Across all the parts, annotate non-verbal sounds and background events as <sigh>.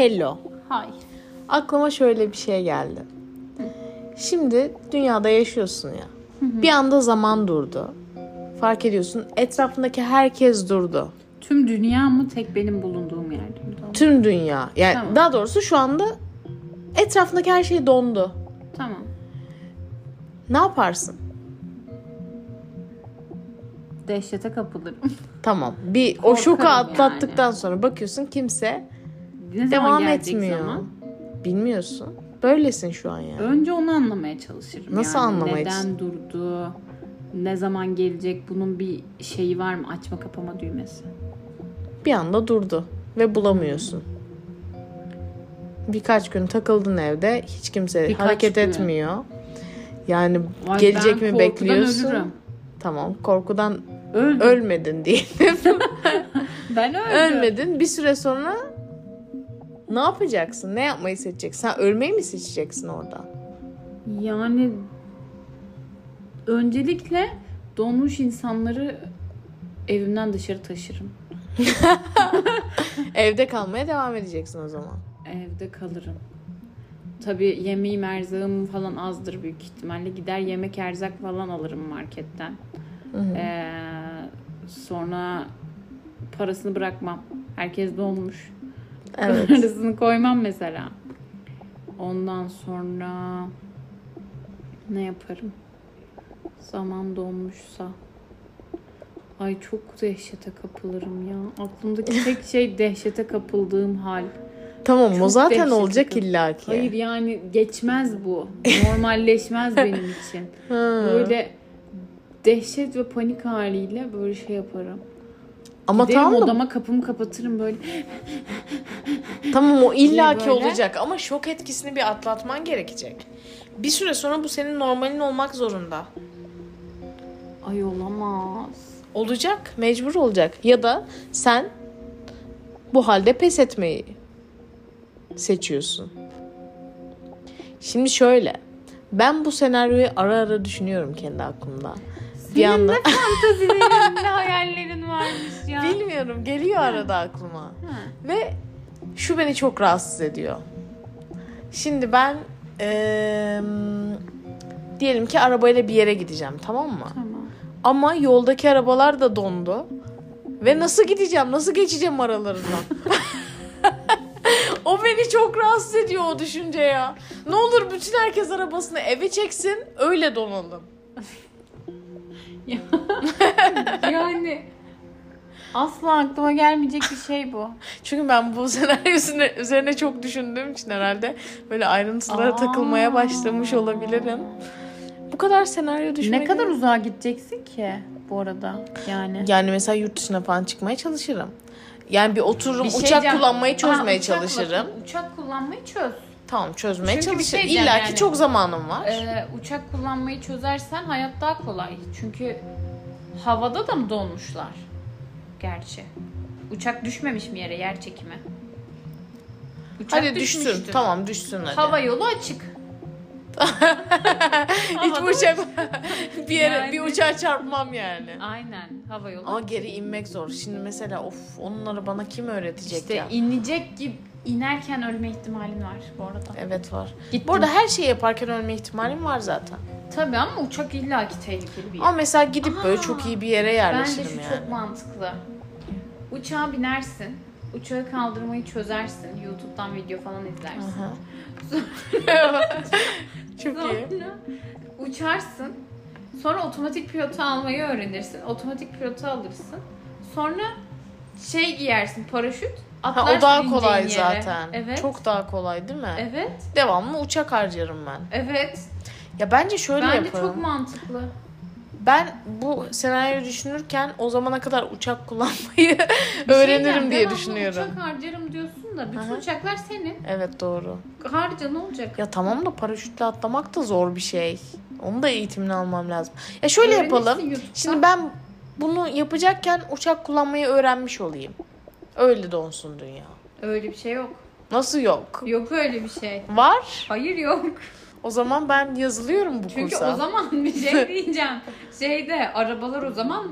Hello. Hayır. Aklıma şöyle bir şey geldi. Şimdi dünyada yaşıyorsun ya. Bir anda zaman durdu. Fark ediyorsun etrafındaki herkes durdu. Tüm dünya mı tek benim bulunduğum yerde mi? Tüm dünya. Yani Tamam. daha doğrusu şu anda etrafındaki her şey dondu. Tamam. Ne yaparsın? Dehşete kapılırım. Tamam. Bir o Korkarım şoku yani. atlattıktan sonra bakıyorsun kimse Ne zaman devam gelecek etmiyor. zaman? Bilmiyorsun. Böylesin şu an yani. Önce onu anlamaya çalışırım. Nasıl yani. anlamaya Neden durdu? Ne zaman gelecek? Bunun bir şeyi var mı? Açma kapama düğmesi. Bir anda durdu ve bulamıyorsun. Birkaç gün takıldın evde. Hiç kimse Birkaç hareket gün. etmiyor. Yani Vay, gelecek mi bekliyorsun? Ölürüm. Tamam. Korkudan Öldüm. ölmedin diyelim. <laughs> ben öldüm. Ölmedin. Bir süre sonra ne yapacaksın? Ne yapmayı seçeceksin? Sen ölmeyi mi seçeceksin orada? Yani öncelikle donmuş insanları evimden dışarı taşırım. <laughs> Evde kalmaya devam edeceksin o zaman. Evde kalırım. Tabii yemeğim erzağım falan azdır büyük ihtimalle. Gider yemek erzak falan alırım marketten. Ee, sonra parasını bırakmam. Herkes dolmuş. Evet. <laughs> Parasını koymam mesela. Ondan sonra ne yaparım? Zaman dolmuşsa. Ay çok dehşete kapılırım ya. Aklımdaki <laughs> tek şey dehşete kapıldığım hal. Tamam o Çok zaten dehşet olacak yakın. illaki. Hayır yani geçmez bu. Normalleşmez <laughs> benim için. Ha. Böyle dehşet ve panik haliyle böyle şey yaparım. Ama Giderim tamam da odama kapımı kapatırım böyle. <laughs> Tamam o illaki böyle. olacak ama şok etkisini bir atlatman gerekecek. Bir süre sonra bu senin normalin olmak zorunda. Ay olamaz. Olacak, mecbur olacak. Ya da sen bu halde pes etmeyi seçiyorsun. Şimdi şöyle. Ben bu senaryoyu ara ara düşünüyorum kendi aklımda. Bir anda Fantazilerin ne hayallerin varmış ya. bilmiyorum geliyor arada aklıma. Ve şu beni çok rahatsız ediyor. Şimdi ben eee, diyelim ki arabayla bir yere gideceğim tamam mı? Tamam. Ama yoldaki arabalar da dondu. Ve nasıl gideceğim? Nasıl geçeceğim aralarından? <laughs> o beni çok rahatsız ediyor o düşünce ya. Ne olur bütün herkes arabasını eve çeksin öyle donalım. <laughs> Yani asla aklıma gelmeyecek bir şey bu. <laughs> Çünkü ben bu senaryo üzerine, çok düşündüğüm için herhalde böyle ayrıntılara Aa. takılmaya başlamış olabilirim. Bu kadar senaryo düşünmek... Ne kadar uzağa gideceksin ki bu arada yani. Yani mesela yurt dışına falan çıkmaya çalışırım. Yani bir otururum Bir şey uçak diyeceğim. kullanmayı çözmeye Ha, uçakla- çalışırım. Uçak kullanmayı çöz. Tamam çözmeye Çünkü bir şey diyeceğim İlla ki yani. çok zamanım var. Ee, uçak kullanmayı çözersen hayat daha kolay. Çünkü havada da mı donmuşlar? Gerçi. Uçak düşmemiş mi yere yer çekimi? Uçak hadi düşsün. düşmüştür. Tamam düşsün hadi. Hava yolu açık. <laughs> Hiç bu uçak <laughs> bir yere Yani. bir uçağa çarpmam yani. Aynen hava yolu. Ama geri inmek zor. Şimdi mesela of onları bana kim öğretecek işte ya? inecek gibi inerken ölme ihtimalin var bu arada. Evet var. Gittim. Bu arada her şeyi yaparken ölme ihtimalim var zaten. Tabii ama uçak illaki tehlikeli bir yer. Ama mesela gidip böyle Aa, çok iyi bir yere Bence yerleşirim şu yani. çok mantıklı. Uçağa binersin. Uçağı kaldırmayı çözersin. YouTube'dan video falan izlersin. Aha. <laughs> çok iyi. Sonra uçarsın. Sonra otomatik pilotu almayı öğrenirsin. Otomatik pilotu alırsın. Sonra şey giyersin paraşüt. Ha, o daha kolay yere. zaten. Evet. Çok daha kolay değil mi? Evet. Devamlı uçak harcarım ben. Evet. Ya bence şöyle Bence yaparım. çok mantıklı. Ben bu senaryoyu düşünürken o zamana kadar uçak kullanmayı şey <laughs> öğrenirim diyeceğim, diye düşünüyorum. Uçak harcarım diyorsun da bütün Aha. uçaklar senin. Evet doğru. Harca ne olacak? Ya tamam da paraşütle atlamak da zor bir şey. Onu da eğitimini almam lazım. Ya şöyle Öğrenirsin yapalım. YouTube'dan. Şimdi ben bunu yapacakken uçak kullanmayı öğrenmiş olayım. Öyle donsun dünya. Öyle bir şey yok. Nasıl yok? Yok öyle bir şey. Var. Hayır yok. O zaman ben yazılıyorum bu Çünkü kursa. o zaman <laughs> bir şey diyeceğim. Şeyde arabalar o zaman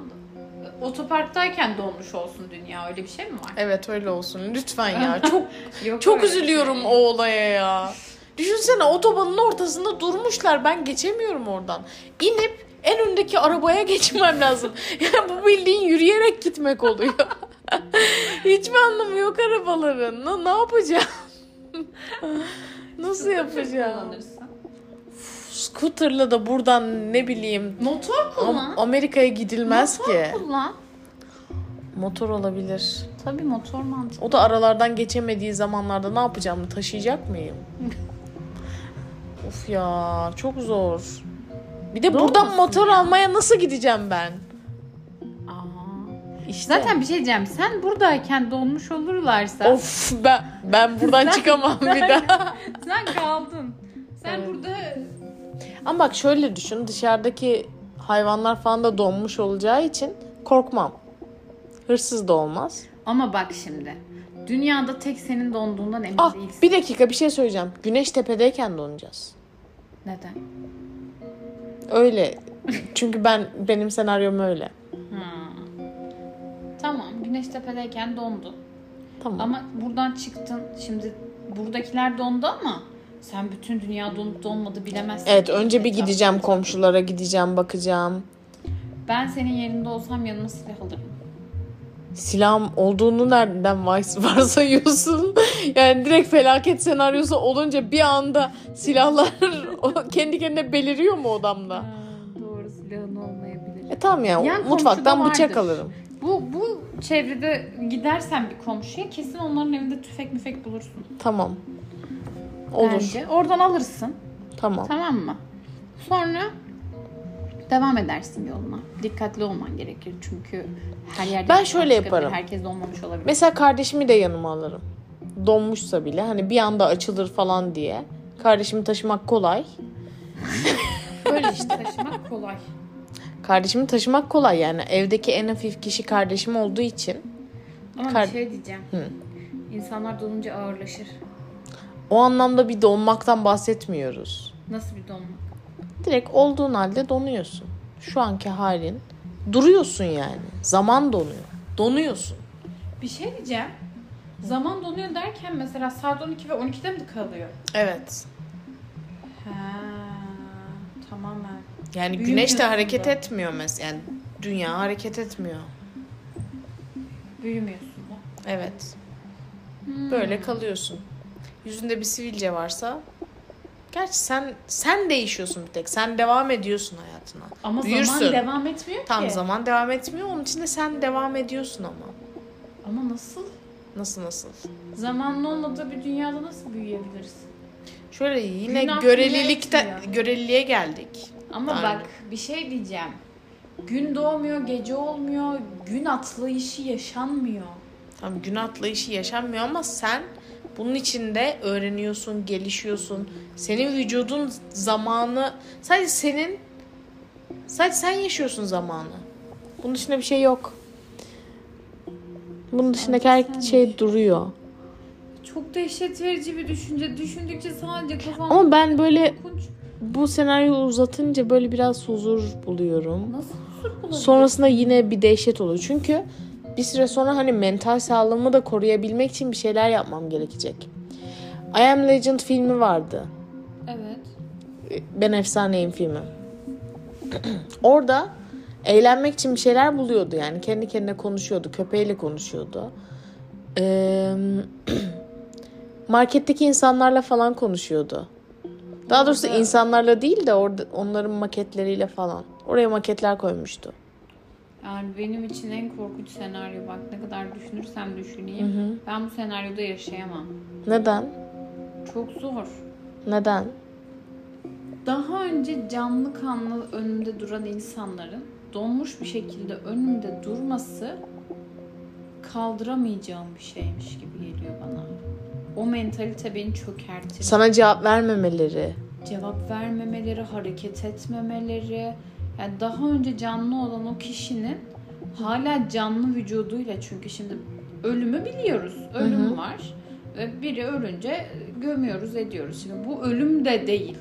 otoparktayken donmuş olsun dünya öyle bir şey mi var? Evet öyle olsun lütfen ya. <laughs> Çok Yok çok öyle bir üzülüyorum şey. o olaya ya. Düşünsene otobanın ortasında durmuşlar. Ben geçemiyorum oradan. İnip en öndeki arabaya <laughs> geçmem lazım. Yani bu bildiğin yürüyerek gitmek oluyor. Hiçbir anlamı yok arabaların. Ne, ne yapacağım? <laughs> Nasıl yapacağım? Scooter'la da buradan ne bileyim Motor Am- kullan. Amerika'ya gidilmez motor ki. kullan. Motor olabilir. Tabii motor mantıklı. O da aralardan geçemediği zamanlarda ne yapacağım? Taşıyacak mıyım? <laughs> of ya çok zor. Bir de Zor buradan musun motor ya? almaya nasıl gideceğim ben? İşte. Zaten bir şey diyeceğim. Sen buradayken donmuş olurlarsa Of ben ben buradan Sen- çıkamam bir <laughs> daha. sen kaldın. Sen Evet. burada Ama bak şöyle düşün dışarıdaki hayvanlar falan da donmuş olacağı için korkmam. Hırsız da olmaz. ama bak şimdi. Dünyada tek senin donduğundan emin Ah değilsin. bir dakika bir şey söyleyeceğim. Güneş tepedeyken donacağız. Neden? Öyle. Çünkü ben benim senaryom öyle. Tamam. Güneş tepedeyken dondun. Tamam. Ama buradan çıktın. Şimdi buradakiler dondu ama sen bütün dünya donup donmadı bilemezsin. Evet önce bir gideceğim komşulara gideceğim bakacağım. Ben senin yerinde olsam yanıma silah alırım. Silahım olduğunu nereden vars- <laughs> varsayıyorsun? yani direkt felaket senaryosu olunca bir anda silahlar <laughs> o kendi kendine beliriyor mu odamda? doğru silahın olmayabilir. E tamam ya Yan mutfaktan komşuda bıçak vardır. alırım. Bu bu çevrede gidersen bir komşuya kesin onların evinde tüfek müfek bulursun. Tamam. Olur. Bence. Oradan alırsın. Tamam. Tamam mı? Sonra devam edersin yoluna. Dikkatli olman gerekir çünkü her yerde Ben şöyle yaparım. Herkes olmamış olabilir. Mesela kardeşimi de yanıma alırım. Donmuşsa bile hani bir anda açılır falan diye. Kardeşimi taşımak kolay. Böyle işte taşımak kolay. Kardeşimi taşımak kolay yani. Evdeki en hafif kişi kardeşim olduğu için. Ama Kar- bir şey diyeceğim. Hı. İnsanlar dolunca ağırlaşır. O anlamda bir donmaktan bahsetmiyoruz. Nasıl bir donma? Direkt olduğun halde donuyorsun. Şu anki halin. Duruyorsun yani. Zaman donuyor. Donuyorsun. Bir şey diyeceğim. Zaman donuyor derken mesela saat 12 ve 12'de mi kalıyor? Evet. Ha. Yani Büyümüyorsun güneş de hareket da. etmiyor mesela. Yani dünya hareket etmiyor. Büyümüyorsun da. Evet. Hmm. Böyle kalıyorsun. Yüzünde bir sivilce varsa Gerçi sen sen değişiyorsun bir tek. Sen devam ediyorsun hayatına. Ama Büyürsün. zaman devam etmiyor ki. Tam zaman devam etmiyor. Onun için de sen devam ediyorsun ama. Ama nasıl? Nasıl nasıl? Zamanın olmadığı bir dünyada nasıl büyüyebiliriz? Şöyle yine görelilikte göreliliğe geldik. Ama Yani. bak bir şey diyeceğim. Gün doğmuyor, gece olmuyor, gün atlayışı yaşanmıyor. Tam gün atlayışı yaşanmıyor ama sen bunun içinde öğreniyorsun, gelişiyorsun. Senin vücudun zamanı sadece senin sadece sen yaşıyorsun zamanı. Bunun dışında bir şey yok. Bunun dışındaki her şey duruyor. Çok dehşet verici bir düşünce. Düşündükçe sadece kafam Ama ben böyle korkunç. Bu senaryoyu uzatınca böyle biraz huzur buluyorum. Nasıl huzur bulabilir? Sonrasında yine bir dehşet oluyor. Çünkü bir süre sonra hani mental sağlığımı da koruyabilmek için bir şeyler yapmam gerekecek. I Am Legend filmi vardı. Evet. Ben Efsaneyim filmi. <clears throat> Orada eğlenmek için bir şeyler buluyordu yani. Kendi kendine konuşuyordu. Köpeğiyle konuşuyordu. Ee, <clears throat> marketteki insanlarla falan konuşuyordu. Daha doğrusu insanlarla değil de orada onların maketleriyle falan. Oraya maketler koymuştu. Yani benim için en korkunç senaryo bak ne kadar düşünürsem düşüneyim. Ben bu senaryoda yaşayamam. Neden? Çok zor. Neden? Daha önce canlı kanlı önümde duran insanların donmuş bir şekilde önümde durması kaldıramayacağım bir şeymiş gibi geliyor bana. O mentalite beni çökertir. Sana cevap vermemeleri. Cevap vermemeleri, hareket etmemeleri. Yani daha önce canlı olan o kişinin hala canlı vücuduyla çünkü şimdi ölümü biliyoruz. Ölüm var. Ve biri ölünce gömüyoruz, ediyoruz. Şimdi bu ölüm de değil.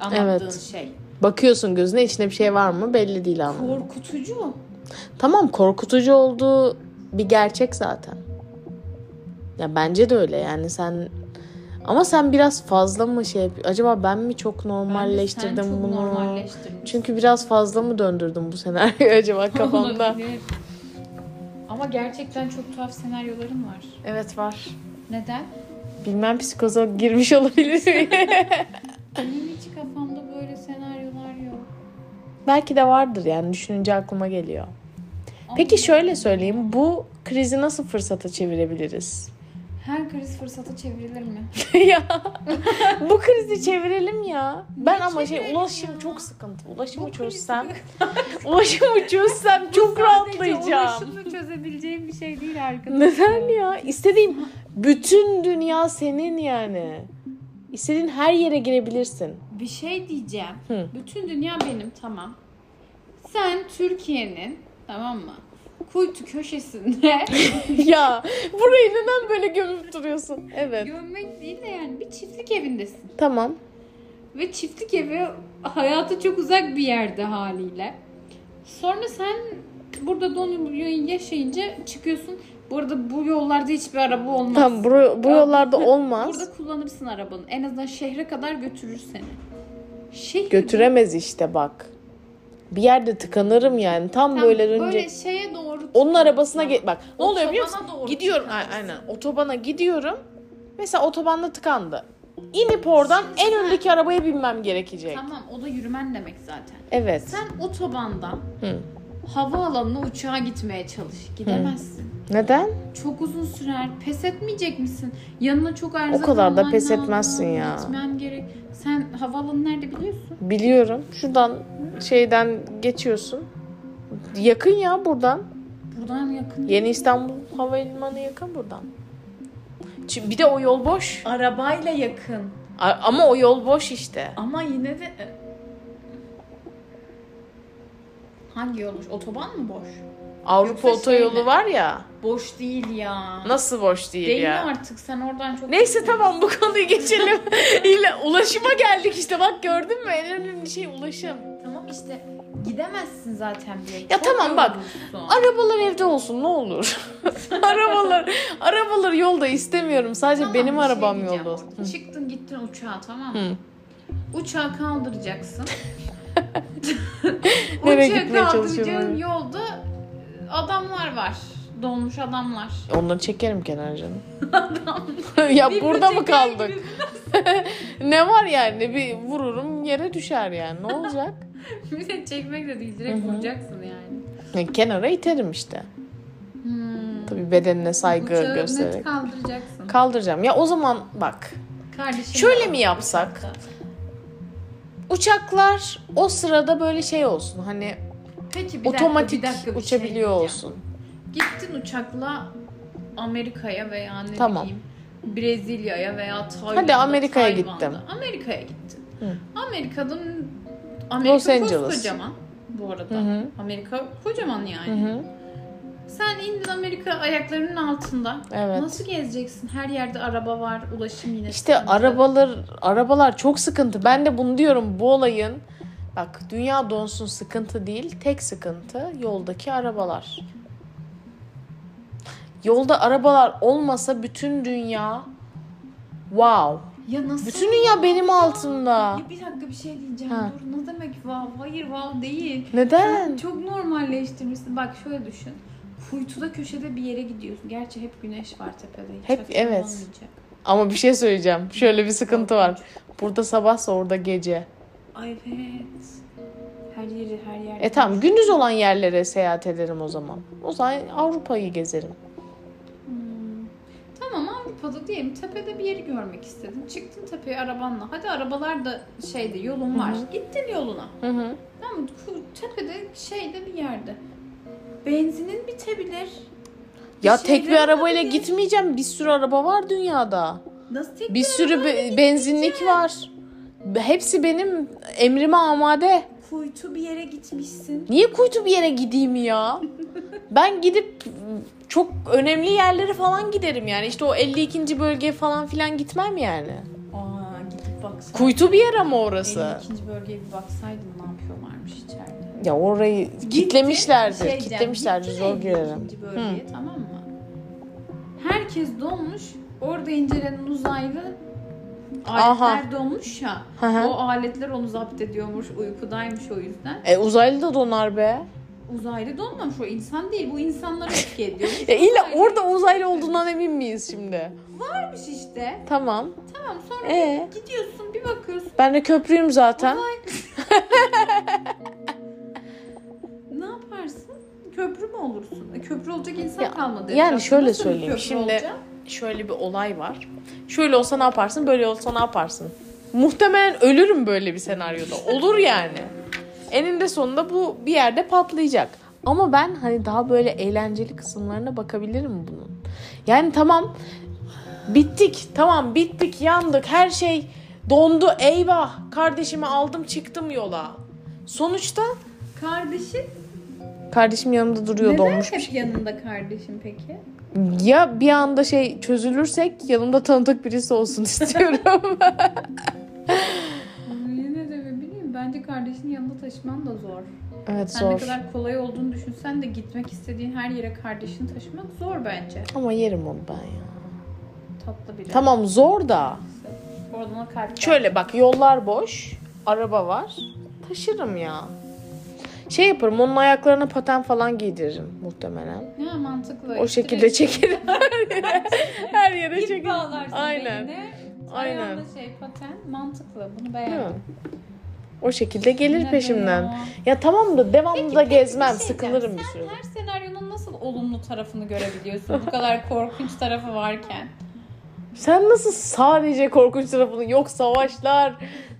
Anlattığın Evet. şey. Bakıyorsun gözüne içinde bir şey var mı belli değil ama. Korkutucu. Tamam korkutucu olduğu bir gerçek zaten. Ya bence de öyle yani sen ama sen biraz fazla mı şey acaba ben mi çok Bence sen normalleştirdim çok bunu? normalleştirmişsin. Çünkü biraz fazla mı döndürdüm bu senaryoyu <laughs> acaba kafamda? Olabilir. Ama gerçekten çok tuhaf senaryolarım var. evet var. Neden? Bilmem psikoza girmiş <laughs> olabilir. Benim hiç kafamda böyle senaryolar yok. Belki de vardır yani düşününce aklıma geliyor. Ama Peki şöyle söyleyeyim. Bu krizi nasıl fırsata çevirebiliriz? Her kriz fırsata çevrilir mi? <laughs> ya bu krizi çevirelim ya. Ben ama şey ulaşım ya? çok sıkıntı. Ulaşımı Bu çözsem, <laughs> <laughs> ulaşımı çözsem çok rahatlayacağım. Ulaşımla çözebileceğim bir şey değil arkadaşlar. Neden ya? İstediğim bütün dünya senin yani. İstediğin her yere girebilirsin. Bir şey diyeceğim. Hı. Bütün dünya benim tamam. Sen Türkiye'nin tamam mı? Kuytu köşesinde <laughs> ya burayı neden böyle gömüp duruyorsun? Evet. gömmek değil de yani bir çiftlik evindesin. Tamam. Ve çiftlik evi hayatı çok uzak bir yerde haliyle. Sonra sen burada donup yaşayınca çıkıyorsun. Bu arada bu yollarda hiçbir araba olmaz. Tamam bu, bu yollarda olmaz. Burada kullanırsın arabanı. En azından şehre kadar götürür seni. Şehirde- Götüremez işte bak. Bir yerde tıkanırım yani. Tam böyle önce böyle şeye doğru onun arabasına ge- bak. Ne oluyor biliyor musun? Otobana doğru Gidiyorum a- aynen. Otobana gidiyorum. Mesela otobanda tıkandı. İnip oradan Şimdi en sen- öndeki arabaya binmem gerekecek. Tamam o da yürümen demek zaten. Evet. Sen otobandan Hı. havaalanına uçağa gitmeye çalış. Gidemezsin. Neden? Çok uzun sürer. Pes etmeyecek misin? Yanına çok erzak O kadar da alman pes lazım, etmezsin ya. Gitmen gerek. Sen havaalanı nerede biliyorsun? Biliyorum. Şuradan şeyden geçiyorsun. Yakın ya buradan. Buradan yakın. Yeni İstanbul Havalimanı yakın buradan. Çünkü bir de o yol boş. Arabayla yakın. A- Ama o yol boş işte. Ama yine de... e, Hangi yolmuş? Otoban mı boş? Avrupa Yoksa otoyolu şöyle. var ya. Boş değil ya. Nasıl boş değil, Değil ya? artık sen oradan çok... Neyse tamam bu konuyu geçelim. <laughs> İle ulaşıma geldik işte bak gördün mü en önemli şey ulaşım. Tamam işte gidemezsin zaten bile. Ya Çok tamam bak. Arabalar evde olsun ne olur. <laughs> arabalar arabalar yolda istemiyorum. Sadece Tamam, benim bir şey arabam diyeceğim yolda olsun. Çıktın gittin uçağa tamam mı? Hı. Uçağı kaldıracaksın. <laughs> Nereye Uçağı gitmeye çalışıyorum? yolda adamlar var. Dolmuş adamlar. Onları çekerim kenara canım. <laughs> ya Birini burada mı kaldık? ne var yani? Bir vururum yere düşer yani. Ne olacak? <laughs> Bir de çekmek de değil direkt Hı hı. vuracaksın yani. Ya Kenara iterim işte. Hmm. Tabii bedenine saygı Uçağı net göstererek. kaldıracaksın. Kaldıracağım. Ya o zaman bak. Kardeşim Şöyle mi yapsak? Uçaklar o sırada böyle şey olsun. Hani Peki bir dakika, otomatik bir dakika bir şey uçabiliyor diyeceğim. olsun. Gittin uçakla Amerika'ya veya ne Tamam. bileyim Brezilya'ya veya Tayvan'da. Hadi Amerika'ya Tayvan'da. gittim. Amerika'ya gittin. Hı. Amerika'dan Amerika Los Angeles. koskocaman bu arada. Hı hı. Amerika kocaman Hı yani. hı. Sen indin Amerika ayaklarının altında. Evet. Nasıl gezeceksin? Her yerde araba var, ulaşım yine. İşte sıkıntı. arabalar arabalar çok sıkıntı. Ben de bunu diyorum bu olayın bak dünya donsun sıkıntı değil. Tek sıkıntı yoldaki arabalar. Yolda arabalar olmasa bütün dünya wow. Ya nasıl? Bütün dünya benim altımda. Ya bir dakika bir şey diyeceğim. Ha. Dur ne demek wow? Hayır wow değil. Neden? Sen çok normalleştirmişsin. Bak şöyle düşün. Kuytuda köşede bir yere gidiyorsun. Gerçi hep güneş var tepede. Hiç Hep, evet. olmayacak. Ama bir şey söyleyeceğim. Şöyle bir sıkıntı var. Burada sabahsa orada gece. Ay evet. Her yeri her yer. E tamam gündüz olan yerlere seyahat ederim o zaman. O zaman Avrupa'yı gezerim. Tamam Avrupa'da diyelim tepede bir yeri görmek istedin. Çıktın tepeye arabanla. Hadi arabalar da şeyde yolun var. Gittin yoluna. Hı hı. Tamam mı? Tepede şeyde bir yerde. Benzinin bitebilir. Ya Bir tek bir arabayla olabilir. gitmeyeceğim. Bir sürü araba var dünyada. Nasıl tek Bir sürü arabayla be- benzinlik var. Hepsi benim emrime amade. Kuytu bir yere gitmişsin. Niye kuytu bir yere gideyim ya? Ben gidip çok önemli yerlere falan giderim yani. İşte o 52. bölge falan filan gitmem yani. Aa gidip baksaydın. Kuytu bir yer ama orası. 52. bölgeye bir baksaydın ne yapıyorlarmış içeride. Ya orayı Gittim, kitlemişlerdir. şey gittim zor girerim. ikinci bölgeye tamam mı? Herkes donmuş. Orada incelenen uzaylı Aha. aletler donmuş ya. Hı hı. O aletler onu zapt ediyormuş. Uykudaymış o yüzden. E uzaylı da donar be. Uzaylı donmamış o insan değil. Bu insanları etki ediyor. Ya <laughs> illa Uzaylı orada uzaylı olduğundan emin miyiz şimdi? varmış işte. Tamam. Tamam sonra Ee? gidiyorsun bir bakıyorsun. Ben de köprüyüm zaten. <laughs> Köprü mü olursun? E, köprü olacak insan Ya, kalmadı. yani etrafta. şöyle Nasıl bir söyleyeyim, köprü şimdi- olacak? Şöyle bir olay var. Şöyle olsa ne yaparsın? Böyle olsa ne yaparsın? Muhtemelen ölürüm böyle bir senaryoda. Olur yani. Eninde sonunda bu bir yerde patlayacak. Ama ben hani daha böyle eğlenceli kısımlarına bakabilirim bunun. Yani tamam bittik. Tamam bittik yandık. Her şey dondu. Eyvah kardeşimi aldım çıktım yola. Sonuçta Kardeşin kardeşim yanımda duruyor neden donmuş bir hep şey. yanında kardeşin peki? Ya bir anda şey çözülürsek yanımda tanıdık birisi olsun <laughs> istiyorum. Yine de ne bileyim bence kardeşini yanında taşıman da zor. evet Sen ne zor. kadar kolay olduğunu düşünsen de gitmek istediğin her yere kardeşini taşımak zor bence. Ama yerim onu ben ya. Tatlı biri. Tamam zor da. Oradan kalp. Şöyle bak yollar boş. Araba var. Taşırım ya. Şey yaparım onun ayaklarına paten falan giydiririm muhtemelen. Ya mantıklı. O şekilde çekerim. <laughs> Her yere İp çekerim. bağlarsın Aynen. beline. Aynen. Ayağında şey paten. Mantıklı. Bunu Değil beğendim. O şekilde gelir de peşimden. ya. Ya tamam da devamlı da peki, gezmem. bir şey sıkılırım bir süre. Sen her senaryonun nasıl olumlu tarafını görebiliyorsun? Bu kadar <laughs> korkunç tarafı varken. Sen nasıl sadece korkunç tarafını yok savaşlar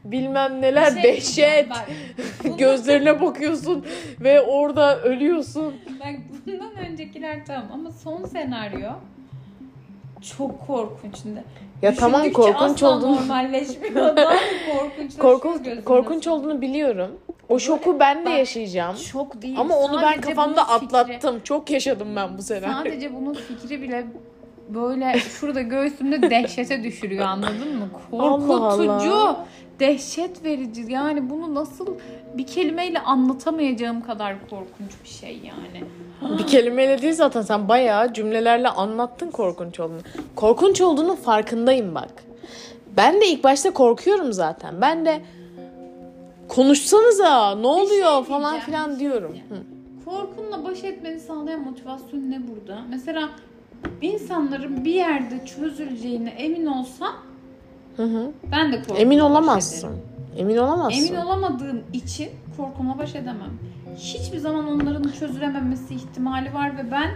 bilmem neler şey dehşet diyeceğim, Bak, <laughs> bundan- gözlerine bakıyorsun ve orada ölüyorsun. Bak bundan öncekiler tamam ama son senaryo çok korkunç. Ya tamam korkunç olduğunu normalleşmiyor. Daha <laughs> korkunç gözünde. korkunç olduğunu biliyorum. O şoku ben de bak, yaşayacağım. Çok değil. Ama onu ben Sadece kafamda bunun fikri- atlattım. Çok yaşadım ben bu sene. Sadece bunun fikri bile böyle şurada göğsümde dehşete düşürüyor anladın mı? <laughs> Korkutucu, Allah. Dehşet verici. Yani bunu nasıl bir kelimeyle anlatamayacağım kadar korkunç bir şey yani. Bir kelimeyle değil zaten sen bayağı cümlelerle anlattın korkunç olduğunu. Korkunç olduğunun farkındayım bak. Ben de ilk başta korkuyorum zaten. Ben de konuşsanıza ne oluyor falan diyeceğim, filan şey diyorum. diyeceğim. Korkunla baş etmeni sağlayan motivasyon ne burada? Mesela insanların bir yerde çözüleceğine emin olsam Hı hı. ben de korkumla Emin baş olamazsın. ederim. Emin olamazsın. Emin olamadığım için korkumla baş edemem. Hiçbir zaman onların çözülememesi ihtimali var ve ben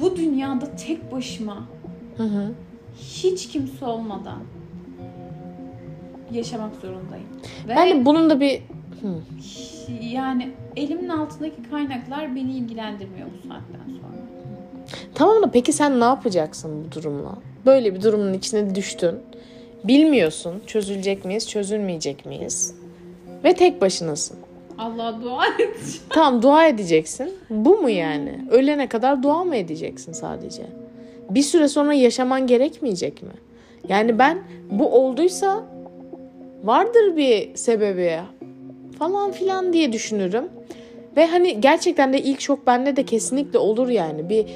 bu dünyada tek başıma Hı hı. hiç kimse olmadan yaşamak zorundayım. Ve Ben de bunun da bir yani elimin altındaki kaynaklar beni ilgilendirmiyor bu saatten sonra. Tamam da peki sen ne yapacaksın bu durumla? Böyle bir durumun içine düştün. Bilmiyorsun çözülecek miyiz, çözülmeyecek miyiz? Ve tek başınasın. Allah'a dua et. <laughs> Tamam dua edeceksin. Bu mu yani? Ölene kadar dua mı edeceksin sadece? Bir süre sonra yaşaman gerekmeyecek mi? Yani ben bu olduysa vardır bir sebebi falan filan diye düşünürüm. Ve hani gerçekten de ilk şok bende de kesinlikle olur yani. Bir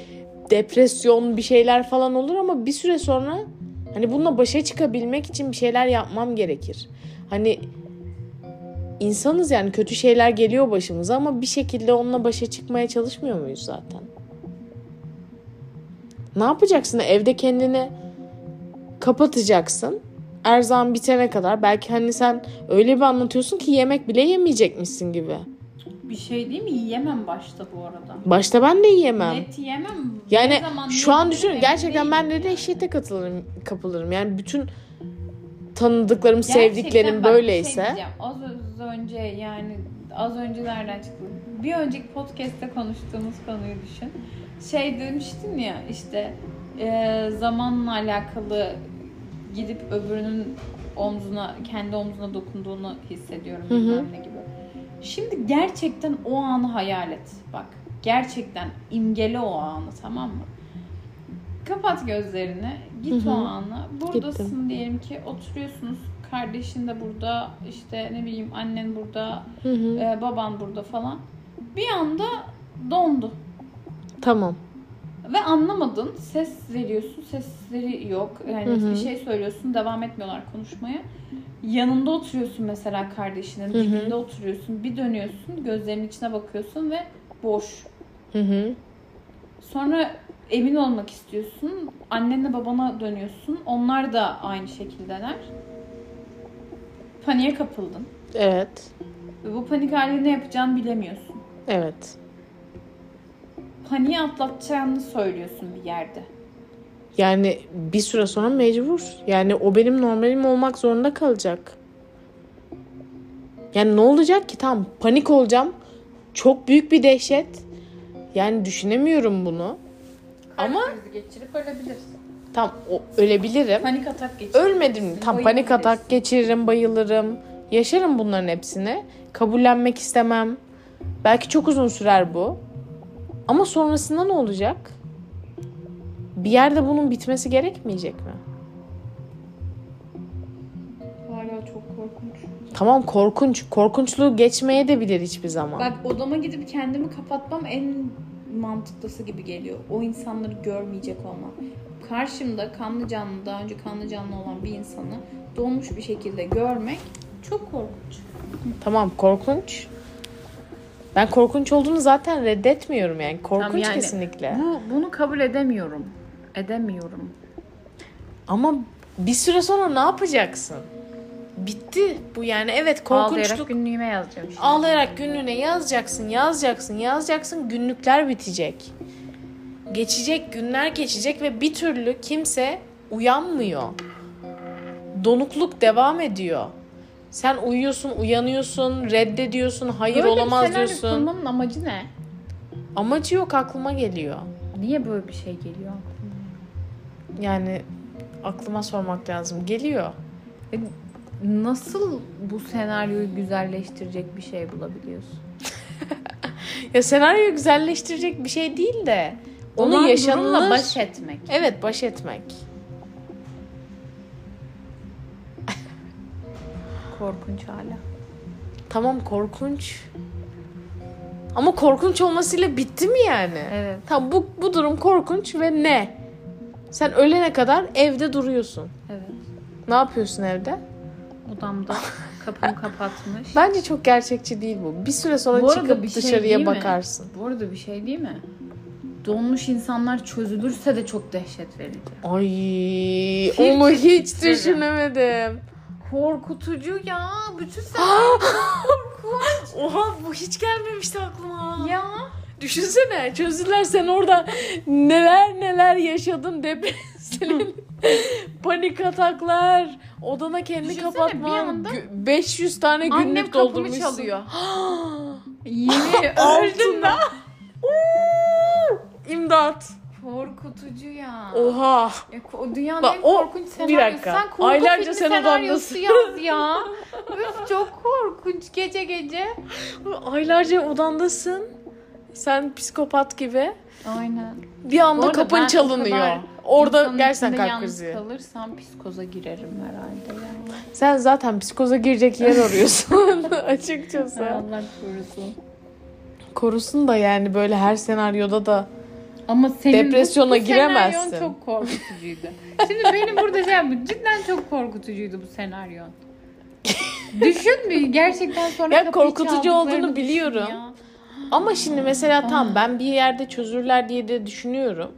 depresyon bir şeyler falan olur ama bir süre sonra hani bununla başa çıkabilmek için bir şeyler yapmam gerekir. Hani insanız yani kötü şeyler geliyor başımıza ama bir şekilde onunla başa çıkmaya çalışmıyor muyuz zaten? Ne yapacaksın? Evde kendini kapatacaksın. Erzağın bitene kadar. Belki hani sen öyle bir anlatıyorsun ki yemek bile yemeyecekmişsin gibi. Bir şey değil mi? Yiyemem başta bu arada. Başta ben de yiyemem. Net yiyemem. Yani şu an yediğim düşün belli gerçekten ben de dehşete katılırım, kapılırım. Yani bütün tanıdıklarım, Gerçekten sevdiklerim bak bir şey böyleyse. diyeceğim. az önce yani az önce nereden çıktı? Bir önceki podcast'te konuştuğumuz konuyu düşün. Şey demiştin ya işte e, zamanla alakalı gidip öbürünün omzuna kendi omzuna dokunduğunu hissediyorum Hı hı. gibi. Şimdi gerçekten o anı hayal et. Bak gerçekten imgele o anı tamam mı? Kapat gözlerini. Git Hı o ana. Buradasın diyelim ki oturuyorsunuz. kardeşin de burada, işte ne bileyim annen burada, e, baban burada falan. Bir anda dondu. Tamam. Ve anlamadın. Ses veriyorsun. Sesleri yok. Yani Hı hı. bir şey söylüyorsun. Devam etmiyorlar konuşmaya. Yanında oturuyorsun mesela kardeşinin. Hı hı. Dibinde oturuyorsun. Bir dönüyorsun. Gözlerinin içine bakıyorsun ve boş. Hı hı. Sonra emin olmak istiyorsun. Annenle babana dönüyorsun. Onlar da aynı şekildeler. Paniğe kapıldın. Evet. Ve bu panik halinde ne yapacağını bilemiyorsun. Evet. Paniği atlatacağını söylüyorsun bir yerde. Yani bir süre sonra mecbur. Yani o benim normalim olmak zorunda kalacak. Yani ne olacak ki? Tamam panik olacağım. Çok büyük bir dehşet. Yani düşünemiyorum bunu. Ama krizi geçirip ölebilirsin. tam o, ölebilirim. Panik atak geçirip. Ölmedim? Tam panik atak geçiririm, bayılırım. Yaşarım bunların hepsini. Kabullenmek istemem. Belki çok uzun sürer bu. Ama sonrasında ne olacak? Bir yerde bunun bitmesi gerekmeyecek mi? Hala çok korkunç. Tamam korkunç. Korkunçluğu geçmeye de bilir hiçbir zaman. Bak odama gidip kendimi kapatmam en mantıklısı gibi geliyor. O insanları görmeyecek olmam. Karşımda kanlı canlı, daha önce kanlı canlı olan bir insanı donmuş bir şekilde görmek çok korkunç. Tamam korkunç. Ben korkunç olduğunu zaten reddetmiyorum yani. Korkunç Tamam, yani kesinlikle. Bu bunu kabul edemiyorum. Edemiyorum. Ama bir süre sonra ne yapacaksın? Bitti bu yani. Evet korkunçluk. Ağlayarak günlüğüme yazacağım şimdi. Ağlayarak günlüğüne yazacaksın, yazacaksın, yazacaksın. Günlükler bitecek. Geçecek, günler geçecek ve bir türlü kimse uyanmıyor. Donukluk devam ediyor. Sen uyuyorsun, uyanıyorsun, reddediyorsun, hayır Böyle olamaz bir diyorsun. kurmanın amacı ne? Amacı yok aklıma geliyor. Niye böyle bir şey geliyor? Yani aklıma sormak lazım. Geliyor. E, Nasıl bu senaryoyu güzelleştirecek bir şey bulabiliyorsun? <laughs> Ya senaryoyu güzelleştirecek bir şey değil de onu Olan yaşanılır. durumla baş etmek. Evet baş etmek. Korkunç hala. Tamam korkunç. Ama korkunç olmasıyla bitti mi yani? Evet. Tamam bu, bu durum korkunç ve ne? Sen ölene kadar evde duruyorsun. Evet. Ne yapıyorsun evde? Odamda <laughs> kapımı kapatmış. Bence çok gerçekçi değil bu. Bir süre sonra Bu çıkıp bir şey dışarıya değil mi? bakarsın. Bu arada bir şey değil mi? Donmuş insanlar çözülürse de çok dehşet verici. Ay Hiç onu hiç düşünemedim. Korkutucu ya. Bütün <gasps> Oha bu hiç gelmemişti aklıma. ya. Düşünsene çözdüler sen orada neler neler yaşadın depresyon, <laughs> panik ataklar, odana kendi Düşünsene, bir kapatman, anda- gü- 500 tane günlük Annem kapımı doldurmuşsun. çalıyor. <gasps> Yemin <gasps> öldüm ben. İmdat. Korkutucu ya. Oha. Ya, ko- dünyanın Bak, en o- korkunç bir senaryosu. dakika. Sen korku Aylarca filmi sen senaryosu yaz ya. <laughs> Üf çok korkunç gece gece. Aylarca odandasın. Sen psikopat gibi. Aynen. Bir anda arada kapın ben o çalınıyor. kadar Orada İnsanın gerçekten içinde kalp yalnız krizi. kalırsam psikoza girerim herhalde ya. Sen zaten psikoza girecek yer arıyorsun <laughs> açıkçası. Allah korusun. Korusun da yani böyle her senaryoda da Ama senin Depresyona bu, bu giremezsin. senaryon çok korkutucuydu. Şimdi benim burada şey yapayım. Cidden çok korkutucuydu bu senaryon. Düşün bir gerçekten sonra Ya kapıyı korkutucu çaldıklarını olduğunu düşün biliyorum. ya. ama şimdi mesela tam ben bir yerde çözürler diye de düşünüyorum.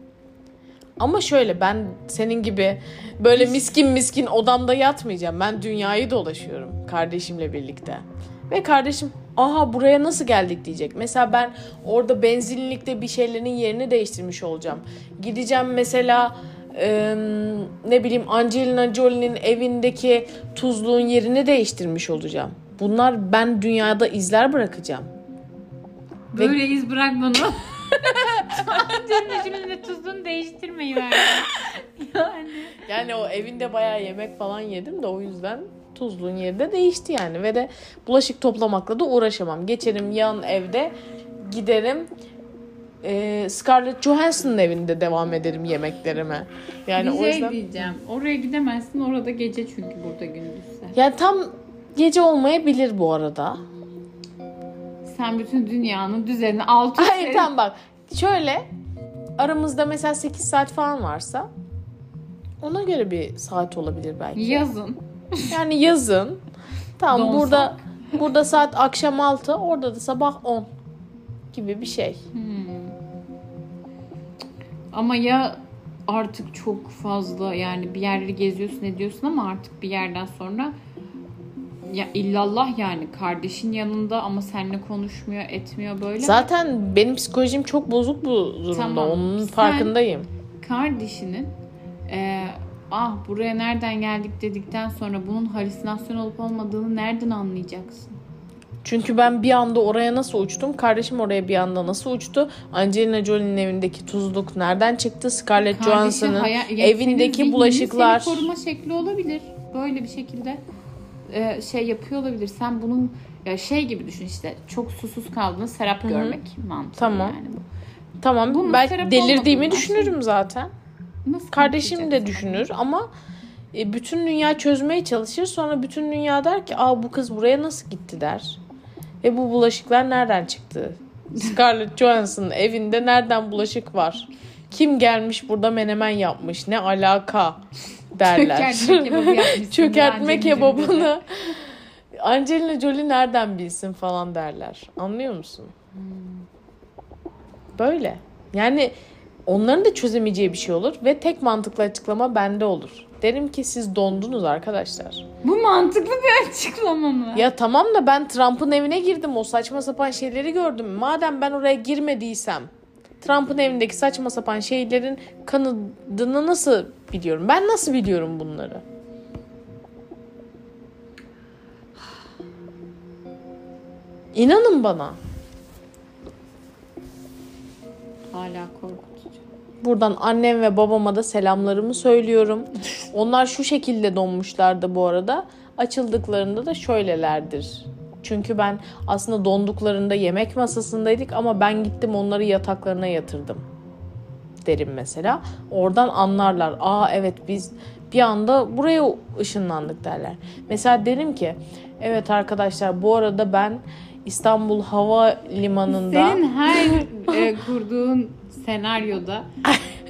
Ama şöyle ben senin gibi böyle miskin miskin odamda yatmayacağım. Ben dünyayı dolaşıyorum kardeşimle birlikte. Ve kardeşim aha buraya nasıl geldik diyecek. Mesela ben orada benzinlikte bir şeylerin yerini değiştirmiş olacağım. Gideceğim mesela e, ne bileyim Angelina Jolie'nin evindeki tuzluğun yerini değiştirmiş olacağım. Bunlar ben dünyada izler bırakacağım. Ve- Böyle iz bırakmanı. Senin içimde tuzunu değiştirmeyi verdi. Yani. <laughs> Yani o evinde bayağı yemek falan yedim de o yüzden tuzluğun yeri de değişti yani. Ve de bulaşık toplamakla da uğraşamam. Geçerim yan evde giderim e, Scarlett Johansson'ın evinde devam ederim yemeklerime. Yani bir o şey yüzden diyeceğim. Oraya gidemezsin. Orada gece çünkü burada gündüzse. yani tam gece olmayabilir bu arada. Sen bütün dünyanın düzenini alt üst Hayır tamam bak. Şöyle aramızda mesela 8 saat falan varsa ona göre bir saat olabilir belki. Yazın. <laughs> Yani yazın. Tamam Donsak. burada burada saat akşam 6, orada da sabah 10 gibi bir şey. Ama ya artık çok fazla yani bir yerleri geziyorsun ediyorsun ama artık bir yerden sonra ya illallah yani kardeşin yanında ama seninle konuşmuyor etmiyor böyle. Zaten benim psikolojim çok bozuk bu durumda. Tamam. Onun Sen- farkındayım. kardeşinin e, ah buraya nereden geldik dedikten sonra bunun halüsinasyon olup olmadığını nereden anlayacaksın? Çünkü ben bir anda oraya nasıl uçtum? Kardeşim oraya bir anda nasıl uçtu? Angelina Jolie'nin evindeki tuzluk nereden çıktı? Scarlett Johansson'ın senin evindeki zihninin bulaşıklar. Seni koruma şekli olabilir. Böyle bir şekilde e, şey yapıyor olabilir. Sen bunun ya şey gibi düşün işte çok susuz kaldığını serap görmek mantığı Tamam. yani bu. Tamam Bunun sebep delirdiğimi düşünürüm zaten. Nasıl Kardeşim de düşünür ama e, bütün dünya çözmeye çalışır. Sonra bütün dünya der ki aa bu kız buraya nasıl gitti der. Ve bu bulaşıklar nereden çıktı? Scarlett Johansson'ın evinde nereden bulaşık var? Kim gelmiş burada menemen yapmış? Ne alaka derler. Çökertme <laughs> kebabını Angelina Jolie nereden bilsin falan derler. Anlıyor musun? Böyle. Yani onların da çözemeyeceği bir şey olur ve tek mantıklı açıklama bende olur. Derim ki siz dondunuz arkadaşlar. Bu mantıklı bir açıklama mı? Ya tamam da ben Trump'ın evine girdim. O saçma sapan şeyleri gördüm. Madem ben oraya girmediysem Trump'ın evindeki saçma sapan şeylerin kanadını nasıl biliyorum? Ben nasıl biliyorum bunları? İnanın bana. Hala korkutucu. Buradan annem ve babama da selamlarımı söylüyorum. <laughs> Onlar şu şekilde donmuşlardı bu arada. Açıldıklarında da şöylelerdir. Çünkü ben aslında donduklarında yemek masasındaydık ama ben gittim onları yataklarına yatırdım. Derim mesela. Oradan anlarlar. Aa evet biz bir anda buraya ışınlandık derler. Mesela derim ki evet arkadaşlar bu arada ben İstanbul Hava Limanı'nda Senin her e, kurduğun senaryoda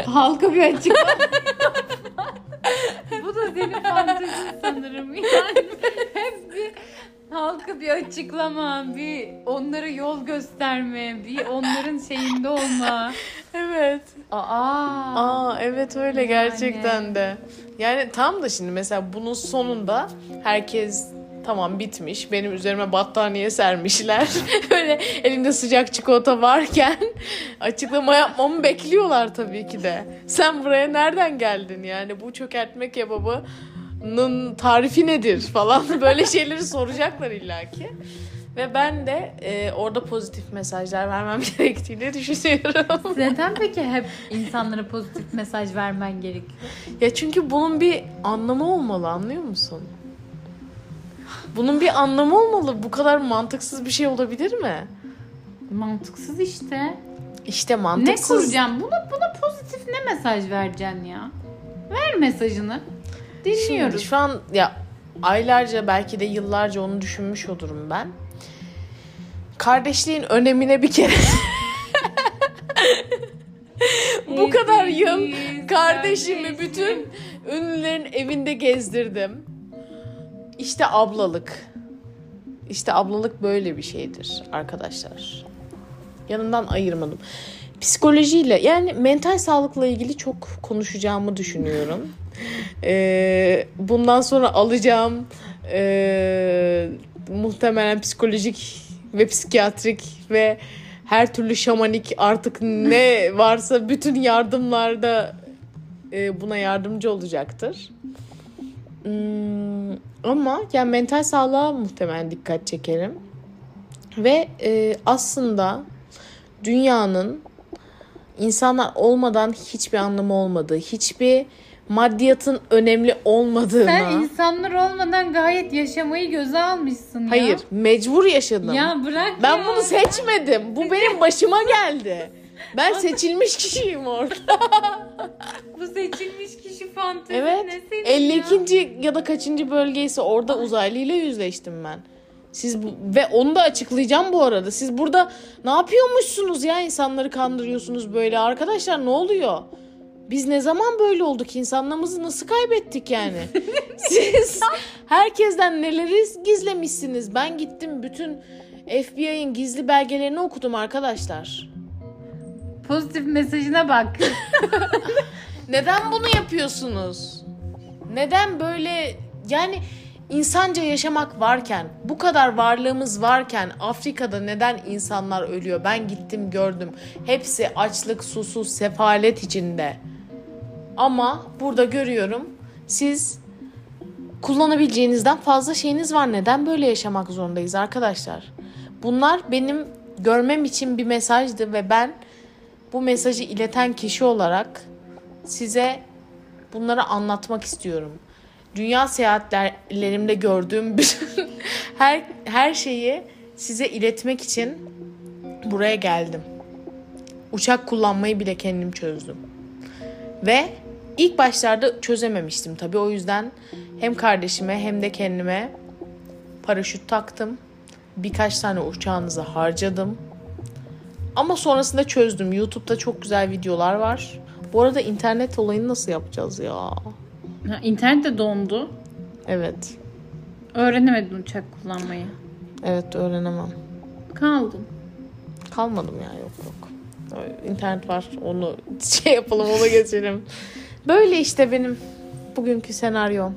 halka bir açıklama. <laughs> Bu da senin fantezin sanırım. Yani hep bir halka bir açıklama, bir onlara yol gösterme, bir onların şeyinde olma. Evet. Aa. Aa evet öyle gerçekten de. Yani tam da şimdi mesela bunun sonunda herkes tamam bitmiş. Benim üzerime battaniye sermişler. <laughs> Böyle elimde sıcak çikolata varken <laughs> açıklama yapmamı bekliyorlar tabii ki de. Sen buraya nereden geldin yani bu çökertme kebabının tarifi nedir falan <laughs> böyle şeyleri soracaklar illaki. Ve ben de e, orada pozitif mesajlar vermem gerektiğini düşünüyorum. Neden peki hep insanlara pozitif mesaj vermen gerekiyor? Ya çünkü bunun bir anlamı olmalı anlıyor musun? Bunun bir anlamı olmalı. Bu kadar mantıksız bir şey olabilir mi? Mantıksız işte. İşte Ne mantıksız. kuracağım? Buna, buna pozitif ne mesaj vereceksin ya? Ver mesajını. Dinliyoruz. Şimdi şu an ya aylarca belki de yıllarca onu düşünmüş olurum ben. Kardeşliğin önemine bir kere <laughs> bu kadar yıl kardeşimi bütün ünlülerin evinde gezdirdim. İşte ablalık. İşte ablalık böyle bir şeydir arkadaşlar. Yanından ayırmadım. Psikolojiyle yani mental sağlıkla ilgili çok konuşacağımı düşünüyorum. <laughs> Ee, bundan sonra alacağım ee, muhtemelen psikolojik ve psikiyatrik ve her türlü şamanik artık ne <laughs> varsa bütün yardımlarda e, buna yardımcı olacaktır. Hmm, ama yani mental sağlığa muhtemelen dikkat çekerim. Ve e, aslında dünyanın insanlar olmadan hiçbir anlamı olmadığı, hiçbir maddiyatın önemli olmadığına. Sen insanlar olmadan gayet yaşamayı göze almışsın ya. Hayır, mecbur yaşadım. Ya bırak ben ya. bunu seçmedim. Bu benim başıma geldi. Ben seçilmiş kişiyim orada. <laughs> Bu seçilmiş fantezi Evet. ne senin ya? 52. ya da kaçıncı bölgeyse orada uzaylıyla yüzleştim ben. Siz bu, ve onu da açıklayacağım bu arada. Siz burada ne yapıyormuşsunuz ya insanları kandırıyorsunuz böyle. Arkadaşlar ne oluyor? Biz ne zaman böyle olduk? İnsanlığımızı nasıl kaybettik yani? <laughs> Siz herkesten neleri gizlemişsiniz? Ben gittim bütün FBI'nin gizli belgelerini okudum arkadaşlar. Pozitif mesajına bak. <laughs> Neden bunu yapıyorsunuz? Neden böyle yani insanca yaşamak varken, bu kadar varlığımız varken Afrika'da neden insanlar ölüyor? Ben gittim gördüm. Hepsi açlık, susuz, sefalet içinde. Ama burada görüyorum siz kullanabileceğinizden fazla şeyiniz var. Neden böyle yaşamak zorundayız arkadaşlar? Bunlar benim görmem için bir mesajdı ve ben bu mesajı ileten kişi olarak size bunları anlatmak istiyorum. Dünya seyahatlerimde gördüğüm <laughs> bütün her her şeyi size iletmek için buraya geldim. Uçak kullanmayı bile kendim çözdüm. Ve ilk başlarda çözememiştim tabii. O yüzden hem kardeşime hem de kendime paraşüt taktım. Birkaç tane uçağınızı harcadım. Ama sonrasında çözdüm. YouTube'da çok güzel videolar var. Bu arada internet olayını nasıl yapacağız ya? Ha, İnternet de dondu. Evet. Öğrenemedin uçak kullanmayı. Evet öğrenemem. Kaldın. Kalmadım ya yok yok. İnternet var onu <laughs> şey yapalım ona geçelim. Böyle işte benim bugünkü senaryom.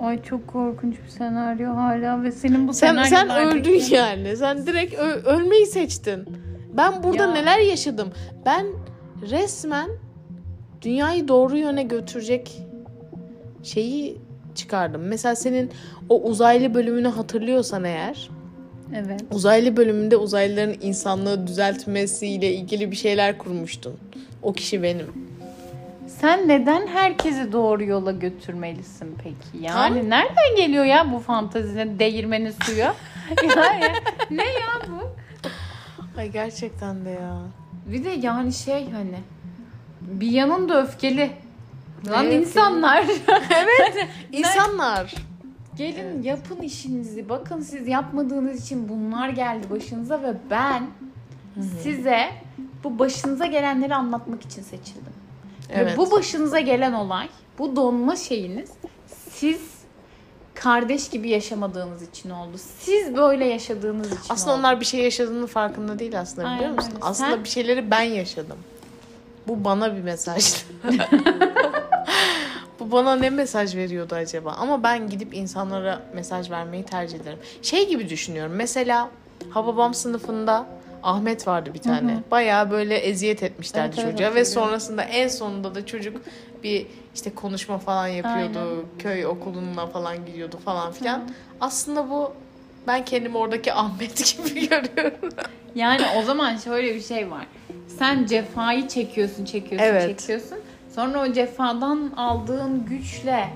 Ay çok korkunç bir senaryo hala ve senin bu Sen sen öldün yani. Sen direkt ö- ölmeyi seçtin. Ben burada Ya. neler yaşadım? Ben resmen dünyayı doğru yöne götürecek şeyi çıkardım. Mesela senin o uzaylı bölümünü hatırlıyorsan eğer, Evet. uzaylı bölümünde uzaylıların insanlığı düzeltmesiyle ilgili bir şeyler kurmuştun. O kişi benim. Sen neden herkesi doğru yola götürmelisin peki? Yani Tam- nereden geliyor ya bu fantazine değirmenin suyu? <laughs> yani ne ya bu? Ay gerçekten de ya. Bir de yani şey hani bir yanın da öfkeli. Lan Evet, insanlar. <laughs> İnsanlar. Gelin yapın işinizi. Bakın siz yapmadığınız için bunlar geldi başınıza ve ben size bu başınıza gelenleri anlatmak için seçildim. Evet. Ve bu başınıza gelen olay, bu donma şeyiniz siz kardeş gibi yaşamadığınız için oldu. Siz böyle yaşadığınız için Aslında oldu. onlar bir şey yaşadığının farkında değil aslında biliyor Aynen musun? öyle. Aslında Sen- bir şeyleri ben yaşadım. Bu bana bir mesajdı. <laughs> Bu bana ne mesaj veriyordu acaba? Ama ben gidip insanlara mesaj vermeyi tercih ederim. Şey gibi düşünüyorum. Mesela Hababam sınıfında Ahmet vardı bir tane. Bayağı böyle eziyet etmişlerdi Evet, evet, çocuğa ve hatırlıyorum. sonrasında en sonunda da çocuk bir işte konuşma falan yapıyordu. Aynen. Köy okuluna falan gidiyordu falan filan. Aslında bu ben kendimi oradaki Ahmet <laughs> gibi görüyorum. Yani o zaman şöyle bir şey var. Sen cefayı çekiyorsun, çekiyorsun, Evet. çekiyorsun. Sonra o cefadan aldığın güçle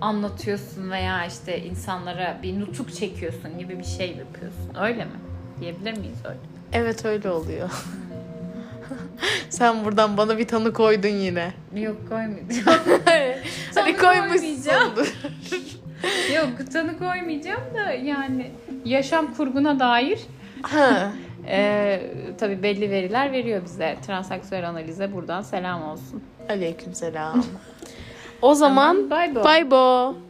anlatıyorsun veya işte insanlara bir nutuk çekiyorsun gibi bir şey yapıyorsun. Öyle mi? Diyebilir miyiz öyle? Evet öyle oluyor. <laughs> Sen buradan bana bir tanı koydun yine. Yok koymayacağım. <laughs> Koymayacağım. koymuşsundur. Yok tanı koymayacağım da yani yaşam kurguna dair Ha. E, tabii belli veriler veriyor bize. Transaksiyel analize buradan selam olsun. Aleykümselam. <laughs> O zaman bye bye. bye bye.